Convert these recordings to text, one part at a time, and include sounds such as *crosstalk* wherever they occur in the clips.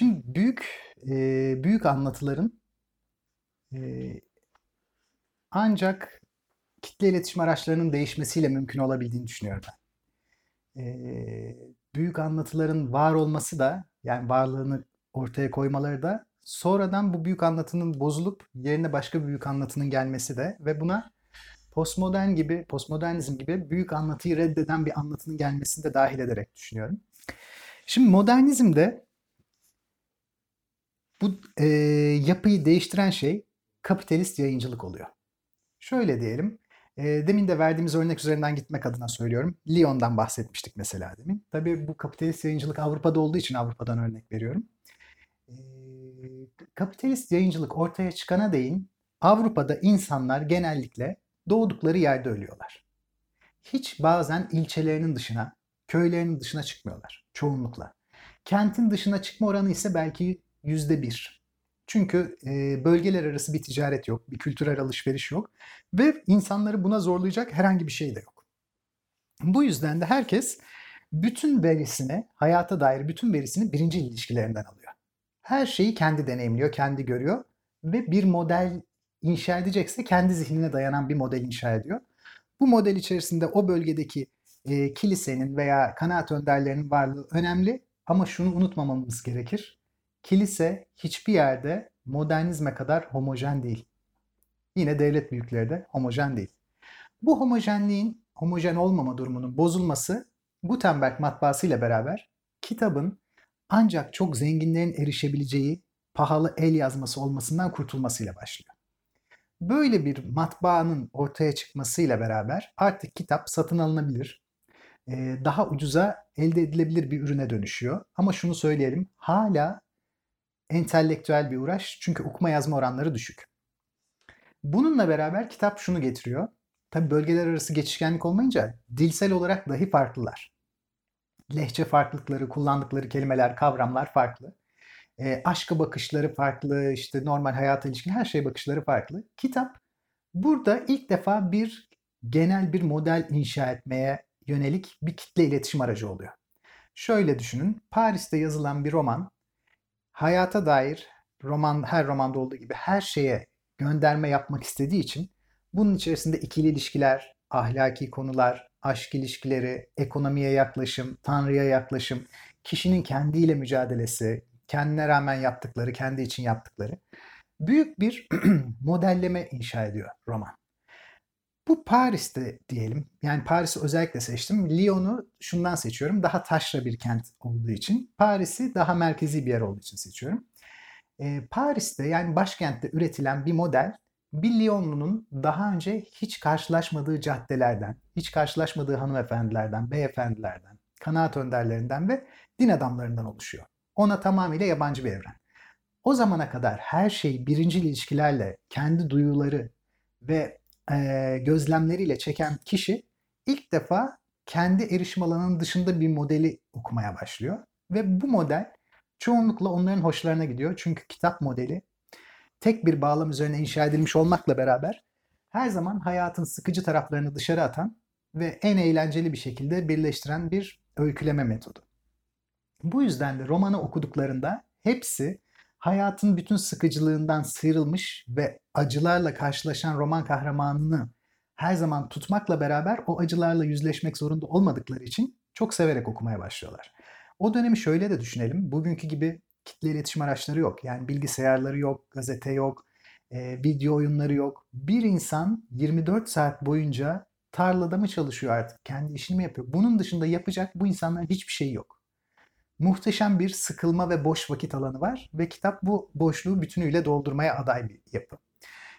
Şimdi büyük e, büyük anlatıların e, ancak kitle iletişim araçlarının değişmesiyle mümkün olabildiğini düşünüyorum ben. E, büyük anlatıların var olması da yani varlığını ortaya koymaları da sonradan bu büyük anlatının bozulup yerine başka bir büyük anlatının gelmesi de ve buna postmodern gibi, postmodernizm gibi büyük anlatıyı reddeden bir anlatının gelmesini de dahil ederek düşünüyorum. Şimdi modernizmde bu e, yapıyı değiştiren şey kapitalist yayıncılık oluyor. Şöyle diyelim, e, demin de verdiğimiz örnek üzerinden gitmek adına söylüyorum. Lyon'dan bahsetmiştik mesela demin. Tabii bu kapitalist yayıncılık Avrupa'da olduğu için Avrupa'dan örnek veriyorum. E, kapitalist yayıncılık ortaya çıkana değin Avrupa'da insanlar genellikle doğdukları yerde ölüyorlar. Hiç bazen ilçelerinin dışına, köylerinin dışına çıkmıyorlar çoğunlukla. Kentin dışına çıkma oranı ise belki yüzde bir. Çünkü e, bölgeler arası bir ticaret yok, bir kültürel alışveriş yok ve insanları buna zorlayacak herhangi bir şey de yok. Bu yüzden de herkes bütün verisini, hayata dair bütün verisini birinci ilişkilerinden alıyor. Her şeyi kendi deneyimliyor, kendi görüyor ve bir model inşa edecekse kendi zihnine dayanan bir model inşa ediyor. Bu model içerisinde o bölgedeki e, kilisenin veya kanaat önderlerinin varlığı önemli ama şunu unutmamamız gerekir. Kilise hiçbir yerde modernizme kadar homojen değil. Yine devlet büyükleri de homojen değil. Bu homojenliğin, homojen olmama durumunun bozulması Gutenberg matbaası ile beraber kitabın ancak çok zenginlerin erişebileceği pahalı el yazması olmasından kurtulmasıyla başlıyor. Böyle bir matbaanın ortaya çıkmasıyla beraber artık kitap satın alınabilir, daha ucuza elde edilebilir bir ürüne dönüşüyor. Ama şunu söyleyelim, hala entelektüel bir uğraş çünkü okuma yazma oranları düşük. Bununla beraber kitap şunu getiriyor. Tabi bölgeler arası geçişkenlik olmayınca dilsel olarak dahi farklılar. Lehçe farklılıkları, kullandıkları kelimeler, kavramlar farklı. E, aşka bakışları farklı, işte normal hayata ilişkin her şeye bakışları farklı. Kitap burada ilk defa bir genel bir model inşa etmeye yönelik bir kitle iletişim aracı oluyor. Şöyle düşünün, Paris'te yazılan bir roman hayata dair roman her romanda olduğu gibi her şeye gönderme yapmak istediği için bunun içerisinde ikili ilişkiler, ahlaki konular, aşk ilişkileri, ekonomiye yaklaşım, tanrıya yaklaşım, kişinin kendiyle mücadelesi, kendine rağmen yaptıkları, kendi için yaptıkları büyük bir *clears throat* modelleme inşa ediyor roman. Bu Paris'te diyelim. Yani Paris'i özellikle seçtim. Lyon'u şundan seçiyorum. Daha taşra bir kent olduğu için. Paris'i daha merkezi bir yer olduğu için seçiyorum. Ee, Paris'te yani başkentte üretilen bir model bir Lyonlu'nun daha önce hiç karşılaşmadığı caddelerden, hiç karşılaşmadığı hanımefendilerden, beyefendilerden, kanaat önderlerinden ve din adamlarından oluşuyor. Ona tamamıyla yabancı bir evren. O zamana kadar her şey birinci ilişkilerle, kendi duyuları ve e, gözlemleriyle çeken kişi ilk defa kendi erişim alanının dışında bir modeli okumaya başlıyor. Ve bu model çoğunlukla onların hoşlarına gidiyor. Çünkü kitap modeli tek bir bağlam üzerine inşa edilmiş olmakla beraber her zaman hayatın sıkıcı taraflarını dışarı atan ve en eğlenceli bir şekilde birleştiren bir öyküleme metodu. Bu yüzden de romanı okuduklarında hepsi hayatın bütün sıkıcılığından sıyrılmış ve acılarla karşılaşan roman kahramanını her zaman tutmakla beraber o acılarla yüzleşmek zorunda olmadıkları için çok severek okumaya başlıyorlar. O dönemi şöyle de düşünelim. Bugünkü gibi kitle iletişim araçları yok. Yani bilgisayarları yok, gazete yok, e, video oyunları yok. Bir insan 24 saat boyunca tarlada mı çalışıyor artık? Kendi işini mi yapıyor? Bunun dışında yapacak bu insanların hiçbir şeyi yok muhteşem bir sıkılma ve boş vakit alanı var ve kitap bu boşluğu bütünüyle doldurmaya aday bir yapı.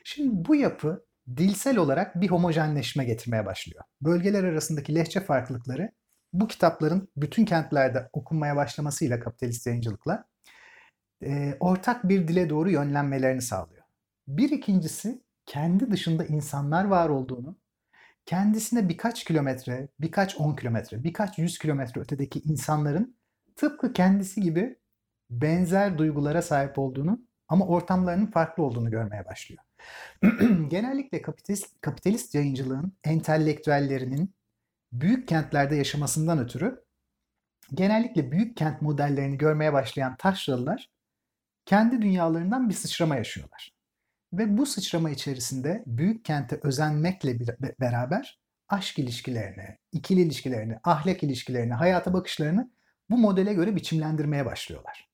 Şimdi bu yapı dilsel olarak bir homojenleşme getirmeye başlıyor. Bölgeler arasındaki lehçe farklılıkları bu kitapların bütün kentlerde okunmaya başlamasıyla kapitalist yayıncılıkla e, ortak bir dile doğru yönlenmelerini sağlıyor. Bir ikincisi kendi dışında insanlar var olduğunu, kendisine birkaç kilometre, birkaç on kilometre, birkaç yüz kilometre ötedeki insanların tıpkı kendisi gibi benzer duygulara sahip olduğunu ama ortamlarının farklı olduğunu görmeye başlıyor. *clears throat* Genellikle kapitalist, kapitalist yayıncılığın entelektüellerinin büyük kentlerde yaşamasından ötürü genellikle büyük kent modellerini görmeye başlayan taşralılar kendi dünyalarından bir sıçrama yaşıyorlar. Ve bu sıçrama içerisinde büyük kente özenmekle beraber aşk ilişkilerini, ikili ilişkilerini, ahlak ilişkilerini, hayata bakışlarını bu modele göre biçimlendirmeye başlıyorlar.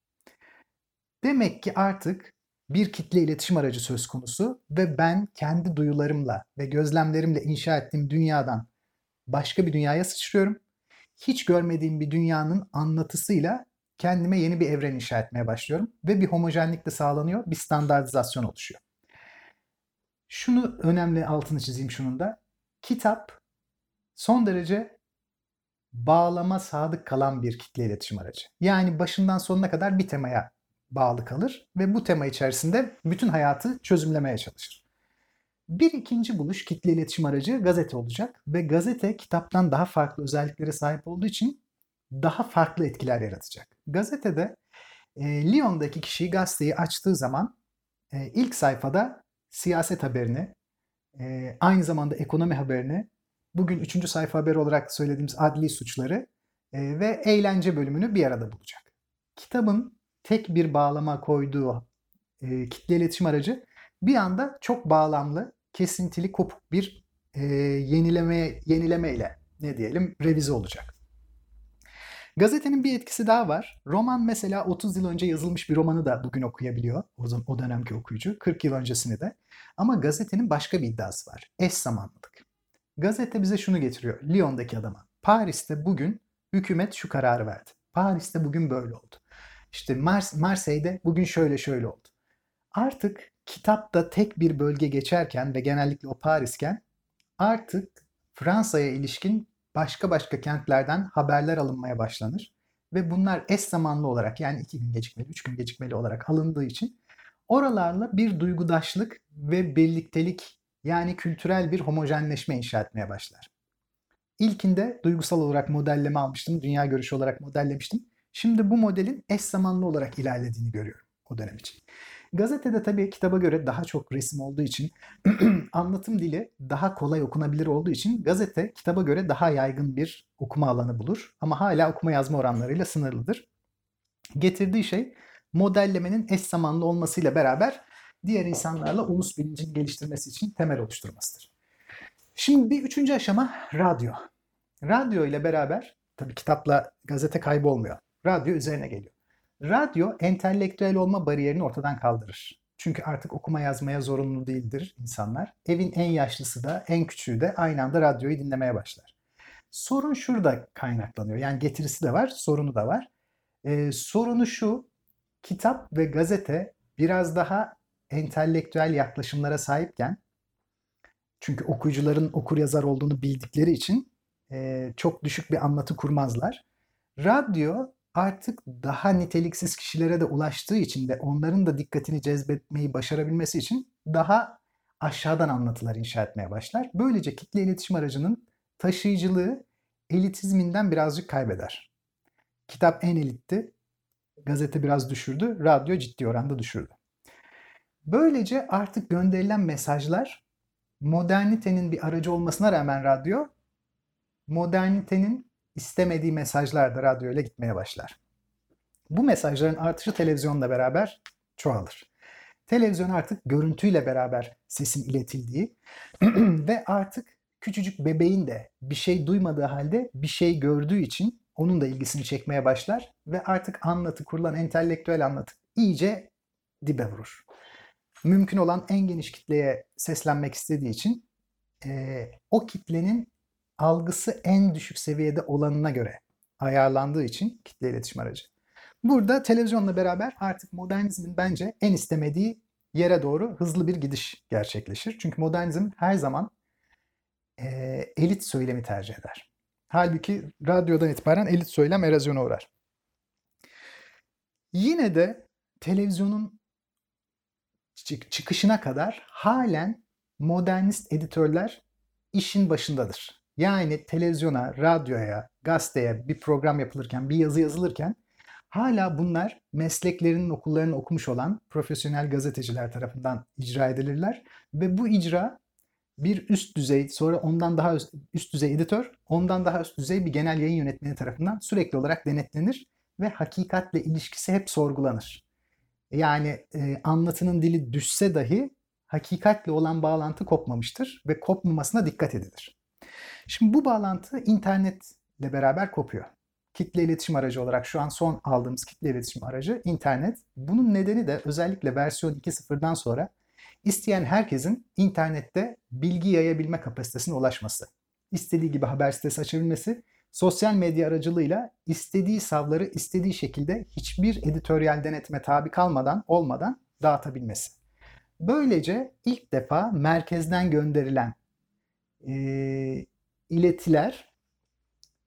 Demek ki artık bir kitle iletişim aracı söz konusu ve ben kendi duyularımla ve gözlemlerimle inşa ettiğim dünyadan başka bir dünyaya sıçrıyorum. Hiç görmediğim bir dünyanın anlatısıyla kendime yeni bir evren inşa etmeye başlıyorum ve bir homojenlik de sağlanıyor, bir standartizasyon oluşuyor. Şunu önemli altını çizeyim şunun da. Kitap son derece bağlama sadık kalan bir kitle iletişim aracı. Yani başından sonuna kadar bir temaya bağlı kalır ve bu tema içerisinde bütün hayatı çözümlemeye çalışır. Bir ikinci buluş kitle iletişim aracı gazete olacak ve gazete kitaptan daha farklı özelliklere sahip olduğu için daha farklı etkiler yaratacak. Gazetede e, Lyon'daki kişi gazeteyi açtığı zaman e, ilk sayfada siyaset haberini, e, aynı zamanda ekonomi haberini, bugün üçüncü sayfa haberi olarak söylediğimiz adli suçları e, ve eğlence bölümünü bir arada bulacak. Kitabın tek bir bağlama koyduğu e, kitle iletişim aracı bir anda çok bağlamlı, kesintili, kopuk bir e, yenileme yenileme ile ne diyelim revize olacak. Gazetenin bir etkisi daha var. Roman mesela 30 yıl önce yazılmış bir romanı da bugün okuyabiliyor. O, zaman, o dönemki okuyucu. 40 yıl öncesini de. Ama gazetenin başka bir iddiası var. Eş zamanlılık. Gazete bize şunu getiriyor. Lyon'daki adama. Paris'te bugün hükümet şu kararı verdi. Paris'te bugün böyle oldu. İşte Mars, Marseille'de bugün şöyle şöyle oldu. Artık kitapta tek bir bölge geçerken ve genellikle o Parisken artık Fransa'ya ilişkin başka başka kentlerden haberler alınmaya başlanır. Ve bunlar eş zamanlı olarak yani iki gün gecikmeli, üç gün gecikmeli olarak alındığı için oralarla bir duygudaşlık ve birliktelik yani kültürel bir homojenleşme inşa etmeye başlar. İlkinde duygusal olarak modelleme almıştım, dünya görüşü olarak modellemiştim. Şimdi bu modelin eş zamanlı olarak ilerlediğini görüyorum o dönem için. Gazetede tabii kitaba göre daha çok resim olduğu için *clears throat* anlatım dili daha kolay okunabilir olduğu için gazete kitaba göre daha yaygın bir okuma alanı bulur. Ama hala okuma yazma oranlarıyla sınırlıdır. Getirdiği şey modellemenin eş zamanlı olmasıyla beraber diğer insanlarla ulus bilincin geliştirmesi için temel oluşturmasıdır. Şimdi bir üçüncü aşama radyo. Radyo ile beraber tabii kitapla gazete kaybolmuyor. Radyo üzerine geliyor. Radyo entelektüel olma bariyerini ortadan kaldırır. Çünkü artık okuma yazmaya zorunlu değildir insanlar. Evin en yaşlısı da en küçüğü de aynı anda radyoyu dinlemeye başlar. Sorun şurada kaynaklanıyor. Yani getirisi de var, sorunu da var. Ee, sorunu şu, kitap ve gazete biraz daha entelektüel yaklaşımlara sahipken, çünkü okuyucuların okur yazar olduğunu bildikleri için e, çok düşük bir anlatı kurmazlar. Radyo artık daha niteliksiz kişilere de ulaştığı için ve onların da dikkatini cezbetmeyi başarabilmesi için daha aşağıdan anlatılar inşa etmeye başlar. Böylece kitle iletişim aracının taşıyıcılığı elitizminden birazcık kaybeder. Kitap en elitti, gazete biraz düşürdü, radyo ciddi oranda düşürdü. Böylece artık gönderilen mesajlar modernitenin bir aracı olmasına rağmen radyo modernitenin istemediği mesajlar da radyo ile gitmeye başlar. Bu mesajların artışı televizyonla beraber çoğalır. Televizyon artık görüntüyle beraber sesin iletildiği *clears throat* ve artık küçücük bebeğin de bir şey duymadığı halde bir şey gördüğü için onun da ilgisini çekmeye başlar ve artık anlatı kurulan entelektüel anlatı iyice dibe vurur. Mümkün olan en geniş kitleye seslenmek istediği için e, o kitlenin algısı en düşük seviyede olanına göre ayarlandığı için kitle iletişim aracı. Burada televizyonla beraber artık modernizmin bence en istemediği yere doğru hızlı bir gidiş gerçekleşir. Çünkü modernizm her zaman e, elit söylemi tercih eder. Halbuki radyodan itibaren elit söylem erozyona uğrar. Yine de televizyonun çıkışına kadar halen modernist editörler işin başındadır. Yani televizyona, radyoya, gazeteye bir program yapılırken, bir yazı yazılırken hala bunlar mesleklerinin okullarını okumuş olan profesyonel gazeteciler tarafından icra edilirler ve bu icra bir üst düzey, sonra ondan daha üst, üst düzey editör, ondan daha üst düzey bir genel yayın yönetmeni tarafından sürekli olarak denetlenir ve hakikatle ilişkisi hep sorgulanır. Yani e, anlatının dili düşse dahi hakikatle olan bağlantı kopmamıştır ve kopmamasına dikkat edilir. Şimdi bu bağlantı internetle beraber kopuyor. Kitle iletişim aracı olarak şu an son aldığımız kitle iletişim aracı internet. Bunun nedeni de özellikle versiyon 2.0'dan sonra isteyen herkesin internette bilgi yayabilme kapasitesine ulaşması. İstediği gibi haber sitesi açabilmesi, sosyal medya aracılığıyla istediği savları istediği şekilde hiçbir editoryal denetime tabi kalmadan, olmadan dağıtabilmesi. Böylece ilk defa merkezden gönderilen e, iletiler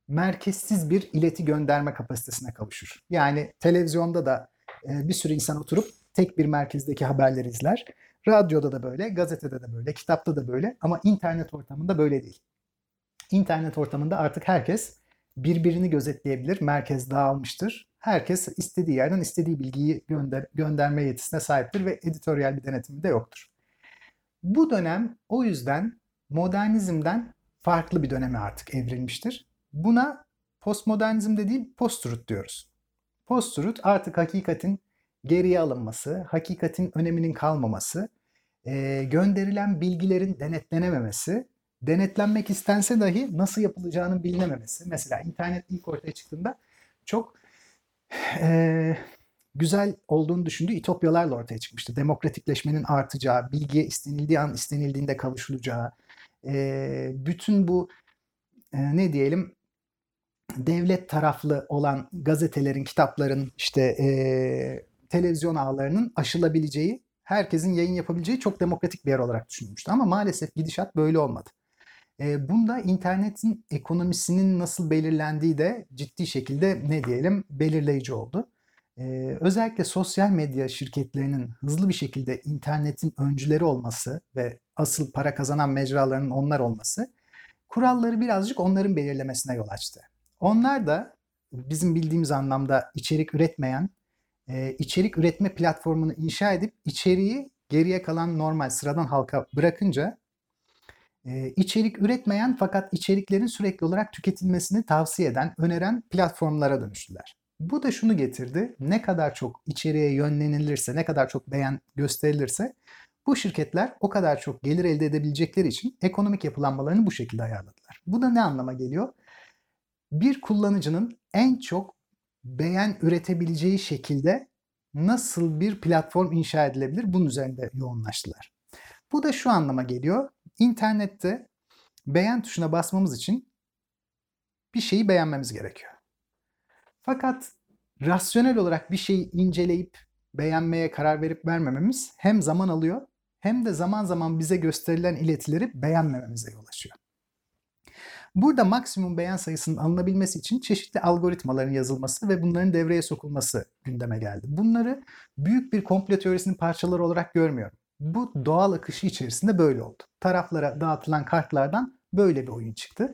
merkezsiz bir ileti gönderme kapasitesine kavuşur. Yani televizyonda da e, bir sürü insan oturup tek bir merkezdeki haberleri izler. Radyoda da böyle, gazetede de böyle, kitapta da böyle ama internet ortamında böyle değil. İnternet ortamında artık herkes birbirini gözetleyebilir, merkez dağılmıştır. Herkes istediği yerden istediği bilgiyi gönder gönderme yetisine sahiptir ve editoryal bir denetimi de yoktur. Bu dönem o yüzden modernizmden farklı bir döneme artık evrilmiştir. Buna postmodernizm de değil post-truth diyoruz. Post-truth artık hakikatin geriye alınması, hakikatin öneminin kalmaması, gönderilen bilgilerin denetlenememesi, denetlenmek istense dahi nasıl yapılacağının bilinememesi. Mesela internet ilk ortaya çıktığında çok e, güzel olduğunu düşündüğü itopyalarla ortaya çıkmıştı. Demokratikleşmenin artacağı, bilgiye istenildiği an istenildiğinde kavuşulacağı, e, bütün bu e, ne diyelim devlet taraflı olan gazetelerin, kitapların, işte e, televizyon ağlarının aşılabileceği, herkesin yayın yapabileceği çok demokratik bir yer olarak düşünülmüştü. Ama maalesef gidişat böyle olmadı. E, bunda internetin ekonomisinin nasıl belirlendiği de ciddi şekilde ne diyelim belirleyici oldu. E, özellikle sosyal medya şirketlerinin hızlı bir şekilde internetin öncüleri olması ve asıl para kazanan mecraların onlar olması kuralları birazcık onların belirlemesine yol açtı. Onlar da bizim bildiğimiz anlamda içerik üretmeyen, e, içerik üretme platformunu inşa edip içeriği geriye kalan normal sıradan halka bırakınca e, içerik üretmeyen fakat içeriklerin sürekli olarak tüketilmesini tavsiye eden, öneren platformlara dönüştüler. Bu da şunu getirdi. Ne kadar çok içeriğe yönlenilirse, ne kadar çok beğen gösterilirse bu şirketler o kadar çok gelir elde edebilecekleri için ekonomik yapılanmalarını bu şekilde ayarladılar. Bu da ne anlama geliyor? Bir kullanıcının en çok beğen üretebileceği şekilde nasıl bir platform inşa edilebilir bunun üzerinde yoğunlaştılar. Bu da şu anlama geliyor. İnternette beğen tuşuna basmamız için bir şeyi beğenmemiz gerekiyor. Fakat rasyonel olarak bir şeyi inceleyip beğenmeye karar verip vermememiz hem zaman alıyor hem de zaman zaman bize gösterilen iletileri beğenmememize yol açıyor. Burada maksimum beğen sayısının alınabilmesi için çeşitli algoritmaların yazılması ve bunların devreye sokulması gündeme geldi. Bunları büyük bir komplo teorisinin parçaları olarak görmüyorum. Bu doğal akışı içerisinde böyle oldu. Taraflara dağıtılan kartlardan böyle bir oyun çıktı.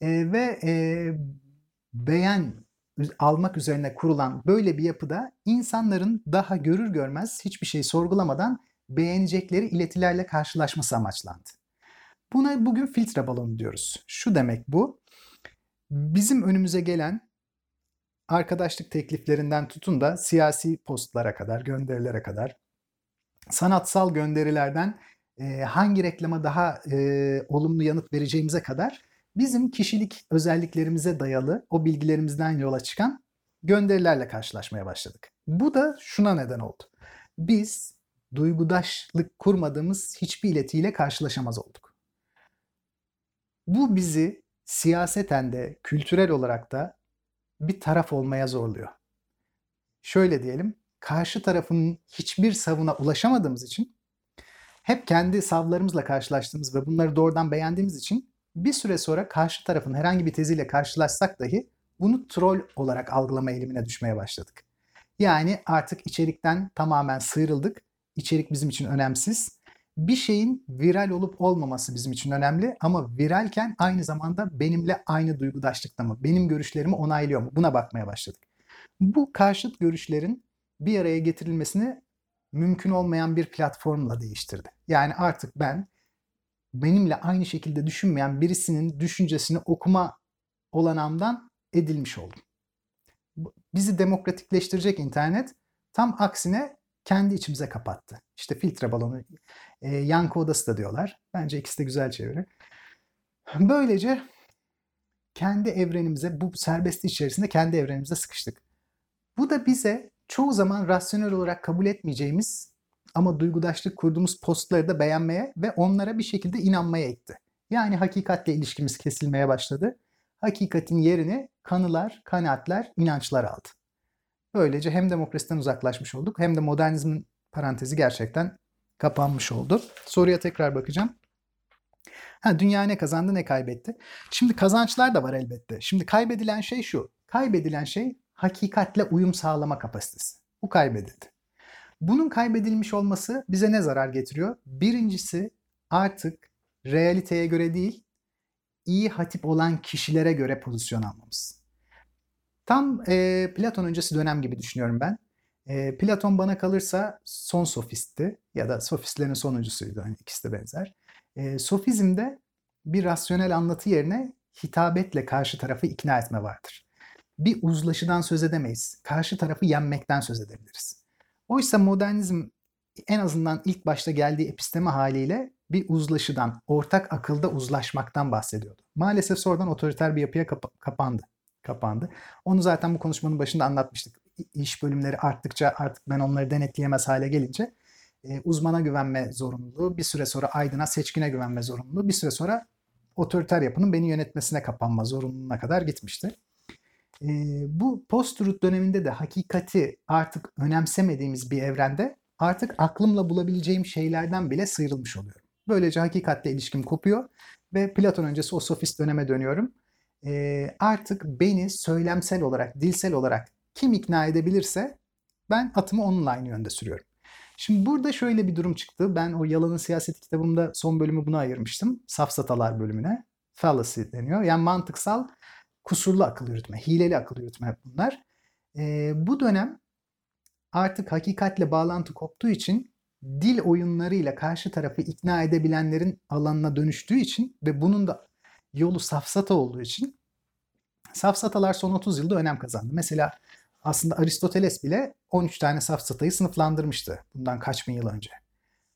E, ve e, beğen almak üzerine kurulan böyle bir yapıda insanların daha görür görmez hiçbir şey sorgulamadan beğenecekleri iletilerle karşılaşması amaçlandı. Buna bugün filtre balonu diyoruz. Şu demek bu. Bizim önümüze gelen arkadaşlık tekliflerinden tutun da siyasi postlara kadar, gönderilere kadar, sanatsal gönderilerden e, hangi reklama daha e, olumlu yanıt vereceğimize kadar bizim kişilik özelliklerimize dayalı o bilgilerimizden yola çıkan gönderilerle karşılaşmaya başladık. Bu da şuna neden oldu. Biz duygudaşlık kurmadığımız hiçbir iletiyle karşılaşamaz olduk. Bu bizi siyaseten de kültürel olarak da bir taraf olmaya zorluyor. Şöyle diyelim, karşı tarafın hiçbir savına ulaşamadığımız için hep kendi savlarımızla karşılaştığımız ve bunları doğrudan beğendiğimiz için bir süre sonra karşı tarafın herhangi bir teziyle karşılaşsak dahi bunu troll olarak algılama eğilimine düşmeye başladık. Yani artık içerikten tamamen sıyrıldık. İçerik bizim için önemsiz. Bir şeyin viral olup olmaması bizim için önemli ama viralken aynı zamanda benimle aynı duygudaşlıkta mı? Benim görüşlerimi onaylıyor mu? Buna bakmaya başladık. Bu karşıt görüşlerin bir araya getirilmesini mümkün olmayan bir platformla değiştirdi. Yani artık ben benimle aynı şekilde düşünmeyen birisinin düşüncesini okuma olanağımdan edilmiş oldum. Bizi demokratikleştirecek internet tam aksine kendi içimize kapattı. İşte filtre balonu, e, yankı odası da diyorlar. Bence ikisi de güzel çeviri. Böylece kendi evrenimize, bu serbestlik içerisinde kendi evrenimize sıkıştık. Bu da bize çoğu zaman rasyonel olarak kabul etmeyeceğimiz ama duygudaşlık kurduğumuz postları da beğenmeye ve onlara bir şekilde inanmaya itti. Yani hakikatle ilişkimiz kesilmeye başladı. Hakikatin yerini kanılar, kanaatler, inançlar aldı. Böylece hem demokrasiden uzaklaşmış olduk hem de modernizmin parantezi gerçekten kapanmış oldu. Soruya tekrar bakacağım. Ha, dünya ne kazandı ne kaybetti. Şimdi kazançlar da var elbette. Şimdi kaybedilen şey şu. Kaybedilen şey hakikatle uyum sağlama kapasitesi. Bu kaybedildi. Bunun kaybedilmiş olması bize ne zarar getiriyor? Birincisi artık realiteye göre değil, iyi hatip olan kişilere göre pozisyon almamız. Tam e, Platon öncesi dönem gibi düşünüyorum ben. E, Platon bana kalırsa son sofistti ya da sofistlerin sonuncusuydu. Hani ikisi de benzer. E, sofizmde bir rasyonel anlatı yerine hitabetle karşı tarafı ikna etme vardır. Bir uzlaşıdan söz edemeyiz. Karşı tarafı yenmekten söz edebiliriz. Oysa modernizm en azından ilk başta geldiği episteme haliyle bir uzlaşıdan, ortak akılda uzlaşmaktan bahsediyordu. Maalesef sonradan otoriter bir yapıya kap- kapandı. Kapandı. Onu zaten bu konuşmanın başında anlatmıştık. İş bölümleri arttıkça artık ben onları denetleyemez hale gelince e, uzmana güvenme zorunluluğu, bir süre sonra aydına, seçkine güvenme zorunluluğu, bir süre sonra otoriter yapının beni yönetmesine kapanma zorunluluğuna kadar gitmişti. E, bu post-truth döneminde de hakikati artık önemsemediğimiz bir evrende artık aklımla bulabileceğim şeylerden bile sıyrılmış oluyorum. Böylece hakikatle ilişkim kopuyor ve Platon öncesi o sofist döneme dönüyorum. E, artık beni söylemsel olarak, dilsel olarak kim ikna edebilirse ben atımı onunla aynı yönde sürüyorum. Şimdi burada şöyle bir durum çıktı. Ben o Yalanın Siyaseti kitabımda son bölümü buna ayırmıştım. Safsatalar bölümüne. Fallacy deniyor. Yani mantıksal kusurlu akıl yürütme, hileli akıl yürütme bunlar. E, bu dönem artık hakikatle bağlantı koptuğu için dil oyunlarıyla karşı tarafı ikna edebilenlerin alanına dönüştüğü için ve bunun da yolu safsata olduğu için safsatalar son 30 yılda önem kazandı. Mesela aslında Aristoteles bile 13 tane safsatayı sınıflandırmıştı bundan kaç bin yıl önce.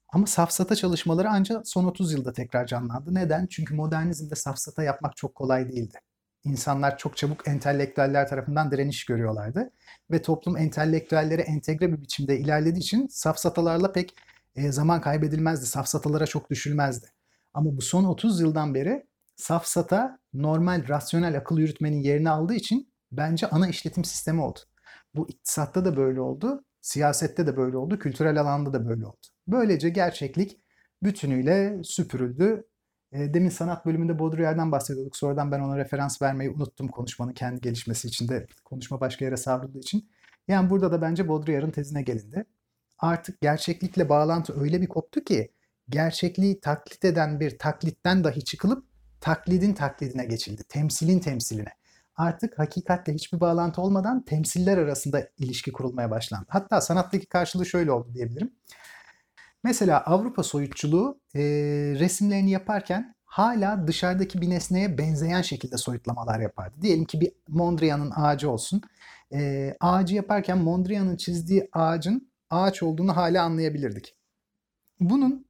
Ama safsata çalışmaları ancak son 30 yılda tekrar canlandı. Neden? Çünkü modernizmde safsata yapmak çok kolay değildi. İnsanlar çok çabuk entelektüeller tarafından direniş görüyorlardı. Ve toplum entelektüellere entegre bir biçimde ilerlediği için safsatalarla pek e, zaman kaybedilmezdi. Safsatalara çok düşülmezdi. Ama bu son 30 yıldan beri safsata normal rasyonel akıl yürütmenin yerini aldığı için bence ana işletim sistemi oldu. Bu iktisatta da böyle oldu, siyasette de böyle oldu, kültürel alanda da böyle oldu. Böylece gerçeklik bütünüyle süpürüldü. Demin sanat bölümünde Baudrillard'dan bahsediyorduk. Sonradan ben ona referans vermeyi unuttum konuşmanın kendi gelişmesi için de konuşma başka yere savrulduğu için. Yani burada da bence Baudrillard'ın tezine gelindi. Artık gerçeklikle bağlantı öyle bir koptu ki gerçekliği taklit eden bir taklitten dahi çıkılıp taklidin taklidine geçildi. Temsilin temsiline artık hakikatle hiçbir bağlantı olmadan temsiller arasında ilişki kurulmaya başlandı. Hatta sanattaki karşılığı şöyle oldu diyebilirim. Mesela Avrupa soyutçuluğu e, resimlerini yaparken hala dışarıdaki bir nesneye benzeyen şekilde soyutlamalar yapardı. Diyelim ki bir Mondrian'ın ağacı olsun. E, ağacı yaparken Mondrian'ın çizdiği ağacın ağaç olduğunu hala anlayabilirdik. Bunun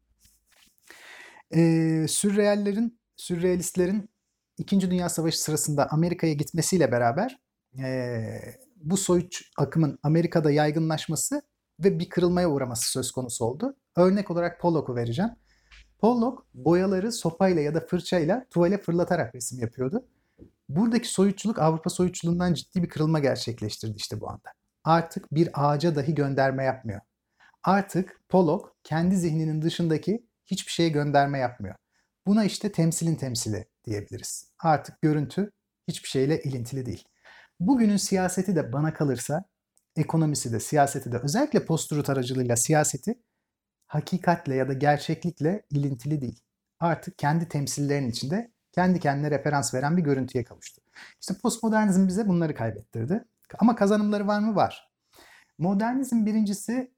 e, sürreallerin, sürrealistlerin İkinci Dünya Savaşı sırasında Amerika'ya gitmesiyle beraber e, bu soyut akımın Amerika'da yaygınlaşması ve bir kırılmaya uğraması söz konusu oldu. Örnek olarak Pollock'u vereceğim. Pollock boyaları sopayla ya da fırçayla tuvale fırlatarak resim yapıyordu. Buradaki soyutçuluk Avrupa soyutçuluğundan ciddi bir kırılma gerçekleştirdi işte bu anda. Artık bir ağaca dahi gönderme yapmıyor. Artık Pollock kendi zihninin dışındaki hiçbir şeye gönderme yapmıyor. Buna işte temsilin temsili diyebiliriz. Artık görüntü hiçbir şeyle ilintili değil. Bugünün siyaseti de bana kalırsa ekonomisi de siyaseti de özellikle post aracılığıyla siyaseti hakikatle ya da gerçeklikle ilintili değil. Artık kendi temsillerinin içinde kendi kendine referans veren bir görüntüye kavuştu. İşte postmodernizm bize bunları kaybettirdi. Ama kazanımları var mı? Var. Modernizm birincisi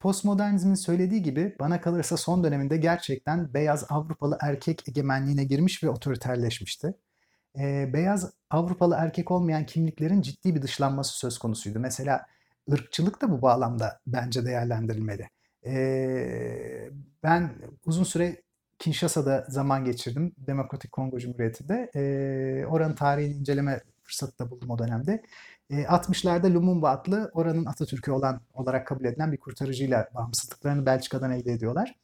postmodernizmin söylediği gibi bana kalırsa son döneminde gerçekten beyaz Avrupalı erkek egemenliğine girmiş ve otoriterleşmişti. Ee, beyaz Avrupalı erkek olmayan kimliklerin ciddi bir dışlanması söz konusuydu. Mesela ırkçılık da bu bağlamda bence değerlendirilmeli. Ee, ben uzun süre Kinshasa'da zaman geçirdim. Demokratik Kongo Cumhuriyeti'nde. Ee, oranın tarihini inceleme fırsatı da buldum o dönemde. 60'larda Lumumba adlı oranın Atatürk'ü olan olarak kabul edilen bir kurtarıcıyla bağımsızlıklarını Belçika'dan elde ediyorlar.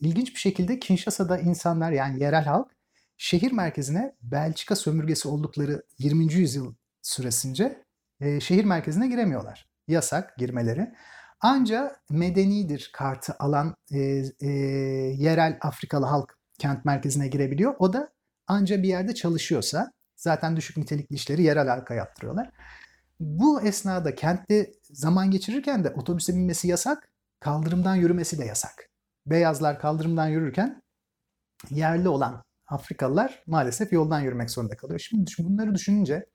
İlginç bir şekilde Kinshasa'da insanlar yani yerel halk şehir merkezine Belçika sömürgesi oldukları 20. yüzyıl süresince e, şehir merkezine giremiyorlar. Yasak girmeleri. Anca medenidir kartı alan e, e, yerel Afrikalı halk kent merkezine girebiliyor. O da anca bir yerde çalışıyorsa zaten düşük nitelikli işleri yerel halka yaptırıyorlar. Bu esnada kentte zaman geçirirken de otobüse binmesi yasak, kaldırımdan yürümesi de yasak. Beyazlar kaldırımdan yürürken yerli olan Afrikalılar maalesef yoldan yürümek zorunda kalıyor. Şimdi bunları düşününce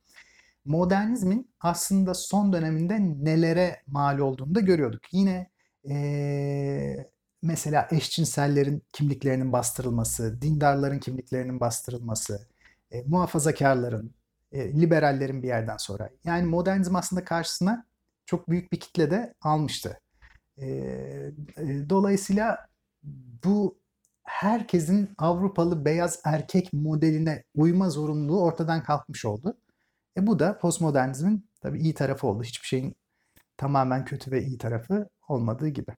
modernizmin aslında son döneminde nelere mal olduğunu da görüyorduk. Yine ee, mesela eşcinsellerin kimliklerinin bastırılması, dindarların kimliklerinin bastırılması, e, muhafazakarların, e, liberallerin bir yerden sonra. Yani modernizm aslında karşısına çok büyük bir kitle de almıştı. E, e, dolayısıyla bu herkesin Avrupalı beyaz erkek modeline uyma zorunluluğu ortadan kalkmış oldu. E bu da postmodernizmin tabii iyi tarafı oldu. Hiçbir şeyin tamamen kötü ve iyi tarafı olmadığı gibi.